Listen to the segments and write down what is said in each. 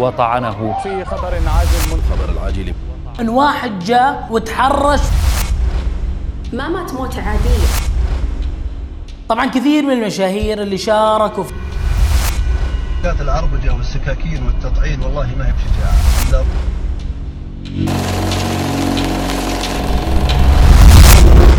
وطعنه. في خبر عاجل خبر العاجل. إن واحد جاء وتحرش. ما مات موتة عادية. طبعا كثير من المشاهير اللي شاركوا في العربجة والسكاكين والتطعين. والله ما هي بشجاعة لا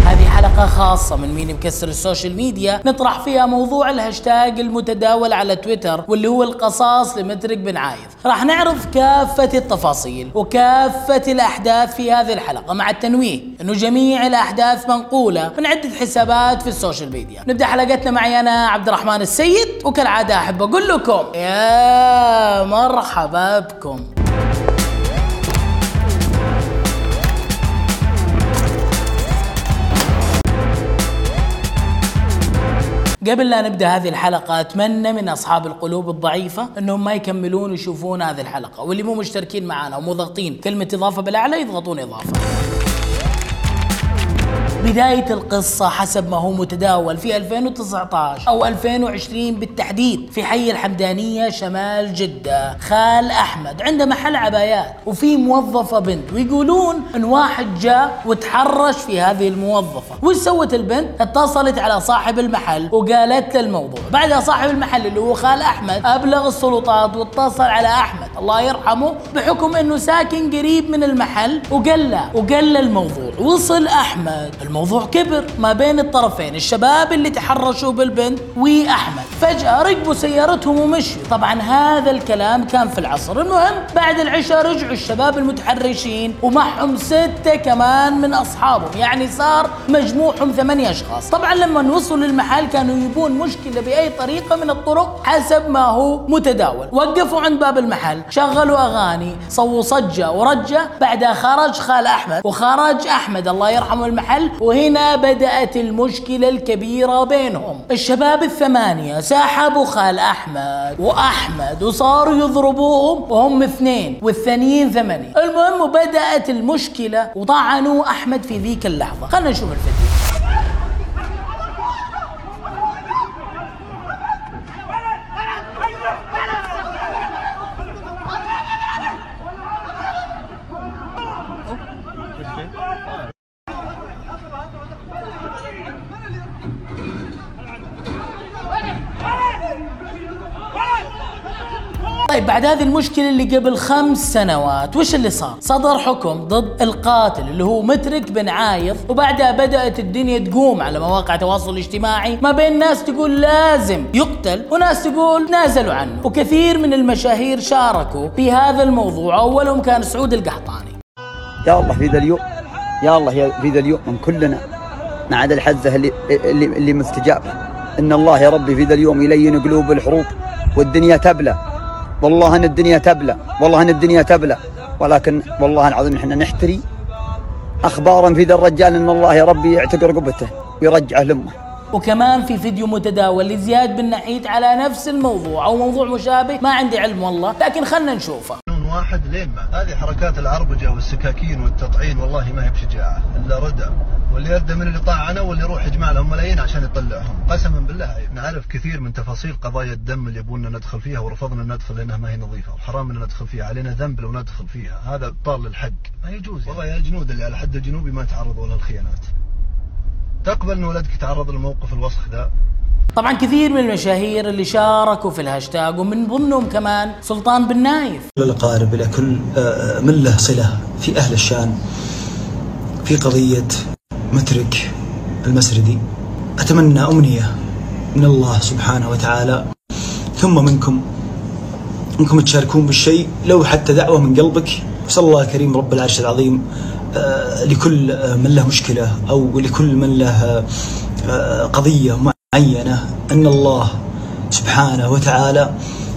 هذه حلقة خاصة من مين مكسر ال social media نطرح فيها موضوع الهاشتاج المتداول على تويتر واللي هو القصاص لمترك بن عايض. راح نعرض كافة التفاصيل وكافة الأحداث في هذه الحلقة مع التنويه أنه جميع الأحداث منقولة من عدة حسابات في السوشيال ميديا. نبدأ حلقتنا معي أنا عبد الرحمن السيد وكالعادة أحب أقول لكم يا مرحبا بكم. قبل لا نبدأ هذه الحلقة أتمنى من أصحاب القلوب الضعيفة أنهم ما يكملون يشوفون هذه الحلقة واللي مو مشتركين معنا ومو ضاغطين كلمة إضافة بالأعلى يضغطون إضافة. بداية القصة حسب ما هو متداول في 2019 أو 2020 بالتحديد في حي الحمدانية شمال جدة خال أحمد عنده محل عبايات وفي موظفة بنت ويقولون إن واحد جاء وتحرش في هذه الموظفة. وش سوت البنت؟ اتصلت على صاحب المحل وقالت له الموضوع. بعدها صاحب المحل اللي هو خال أحمد أبلغ السلطات واتصل على أحمد الله يرحمه بحكم إنه ساكن قريب من المحل وقال له وقال له الموضوع. وصل أحمد الموضوع كبر ما بين الطرفين الشباب اللي تحرشوا بالبنت وأحمد. فجأة ركبوا سيارتهم ومشوا طبعا هذا الكلام كان في العصر. المهم بعد العشاء رجعوا الشباب المتحرشين ومعهم ستة كمان من أصحابهم. يعني صار مجموعهم ثمانية أشخاص. طبعا لما وصلوا للمحل كانوا يبون مشكلة بأي طريقة من الطرق حسب ما هو متداول. وقفوا عند باب المحل شغلوا أغاني سووا صجة ورجة. بعدها خرج خال أحمد وخرج أحمد الله يرحمه المحل وهنا بدأت المشكلة الكبيرة بينهم. الشباب الثمانية سحبوا خال أحمد وأحمد وصاروا يضربوهم وهم اثنين والثانيين ثمانية. المهم بدأت المشكلة وطعنوا أحمد في ذيك اللحظة. خلنا نشوف الفيديو. طيب بعد هذه المشكلة اللي قبل خمس سنوات وش اللي صار؟ صدر حكم ضد القاتل اللي هو مترك بن عايض وبعدها بدأت الدنيا تقوم على مواقع التواصل الاجتماعي ما بين ناس تقول لازم يقتل وناس تقول نازلوا عنه. وكثير من المشاهير شاركوا في هذا الموضوع أولهم كان سعود القحطاني. يا الله في ذا اليوم يا الله في ذا اليوم من كلنا. ما عدا الحزة اللي اللي, اللي مستجابه إن الله يا ربي في ذا اليوم يلين قلوب الحروب والدنيا تبلى. والله أن الدنيا تبلى والله أن الدنيا تبلى. ولكن والله العظيم إحنا نحتري أخبارا في ذا الرجال إن الله يا ربي يعتق رقبته ويرجعه لأمه. وكمان في فيديو متداول لزياد بن نحيت على نفس الموضوع أو موضوع مشابه ما عندي علم والله لكن خلنا نشوفه. واحد لين ما هذه حركات العربجة والسكاكين والتطعين والله ما هي بشجاعة إلا ردى واللي يردى من اللي طاعنه واللي يروح يجمع لهم ملايين عشان يطلعهم. قسما بالله نعرف كثير من تفاصيل قضايا الدم اللي يبونا ندخل فيها ورفضنا ندخل لأنها ما هي نظيفة وحرام ان ندخل فيها علينا ذنب لو ندخل فيها. هذا ابطال للحق ما يجوز والله يا الجنود اللي على حد الجنوبي ما تعرضوا للخيانات. تقبل إن ولدك يتعرض للموقف الوسخ ذا؟ طبعا كثير من المشاهير اللي شاركوا في الهاشتاج ومن ضمنهم كمان سلطان بن نايف. الأقارب إلى كل آه، من له صلة في أهل الشان في قضية مترك المسردي. أتمنى أمنية من الله سبحانه وتعالى. ثم منكم انكم تشاركون بالشيء لو حتى دعوة من قلبك. وصلى الله الكريم رب العرش العظيم آه، لكل آه، من له مشكلة أو لكل من له آه، قضية. معينه أن الله سبحانه وتعالى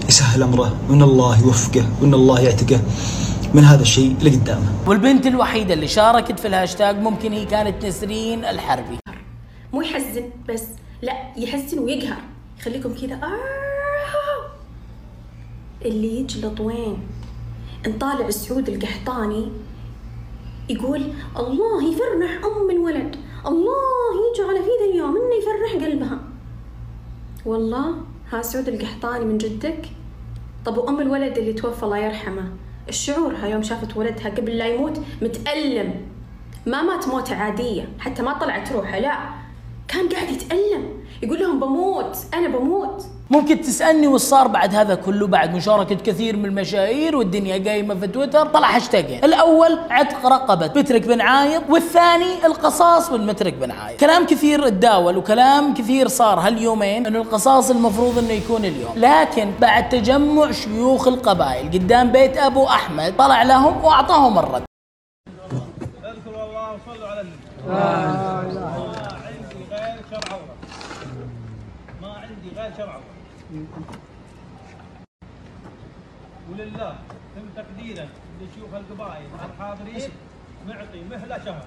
يسهل أمره وأن الله يوفقه وأن الله يعتقه من هذا الشيء اللي قدامه. والبنت الوحيدة اللي شاركت في الهاشتاج ممكن هي كانت نسرين الحربي مو يحزن بس لا يحزن ويقهر يخليكم كذا آه. اللي يجلط وين نطالع سعود القحطاني يقول الله يفرح أم الولد الله يجعل في ذا اليوم انه يفرح قلبها والله ها سعود القحطاني من جدك؟ طب وأم الولد اللي توفى الله يرحمه؟ الشعورها يوم شافت ولدها قبل لا يموت متألم. ما مات موتة عادية حتى ما طلعت روحه لا. كان قاعد يتألم يقول لهم بموت أنا بموت. ممكن تسألني وش صار بعد هذا كله؟ بعد مشاركة كثير من المشاهير والدنيا قايمة في تويتر. طلع هاشتاجين الأول عتق رقبة مترك بن عايض والثاني القصاص من مترك بن عايض. كلام كثير تداول وكلام كثير صار هاليومين إنه القصاص المفروض إنه يكون اليوم. لكن بعد تجمع شيوخ القبائل قدام بيت أبو أحمد طلع لهم وأعطاهم الرد. اذكروا الله وصلوا على النبي. ما عندي غير شرع ما عندي غير شرع ولله تم تقديرا لشيوخ القبائل. الحاضرين معطي مهلة شهر.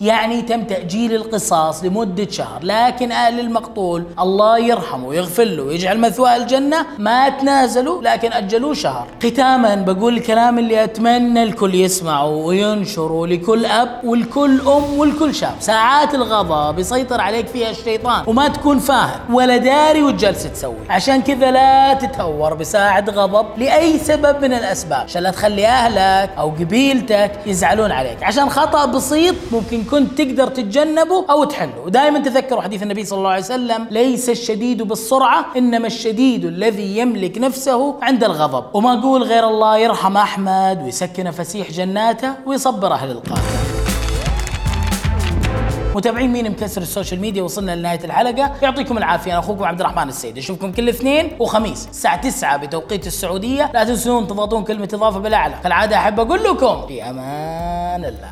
يعني تم تأجيل القصاص لمدة شهر لكن أهل المقتول الله يرحمه ويغفر له ويجعل مثواه الجنة ما تنازلوا لكن أجلوه شهر. ختاما بقول الكلام اللي أتمنى الكل يسمعه وينشره لكل أب ولكل أم ولكل شاب. ساعات الغضب يسيطر عليك فيها الشيطان وما تكون فاهم ولا داري جالس تسوي. عشان كذا لا تتهور بساعة غضب لأي سبب من الأسباب. عشان لا تخلي أهلك أو قبيلتك يزعلون عليك. عشان خطأ بسيط ممكن كنت تقدر تتجنبه أو تحله. ودائما تذكروا حديث النبي صلى الله عليه وسلم ليس الشديد بالسرعة إنما الشديد الذي يملك نفسه عند الغضب. وما أقول غير الله يرحم أحمد ويسكن فسيح جناته ويصبر أهل القاهرة. متابعين مين مكسر السوشيال ميديا؟ وصلنا لنهاية الحلقة. يعطيكم العافية. أنا أخوكم عبد الرحمن السيد. أشوفكم كل اثنين وخميس الساعة 9 بتوقيت السعودية. لا تنسون تضغطون كلمة إضافة بالأعلى. كالعادة أحب أقول لكم في أمان الله.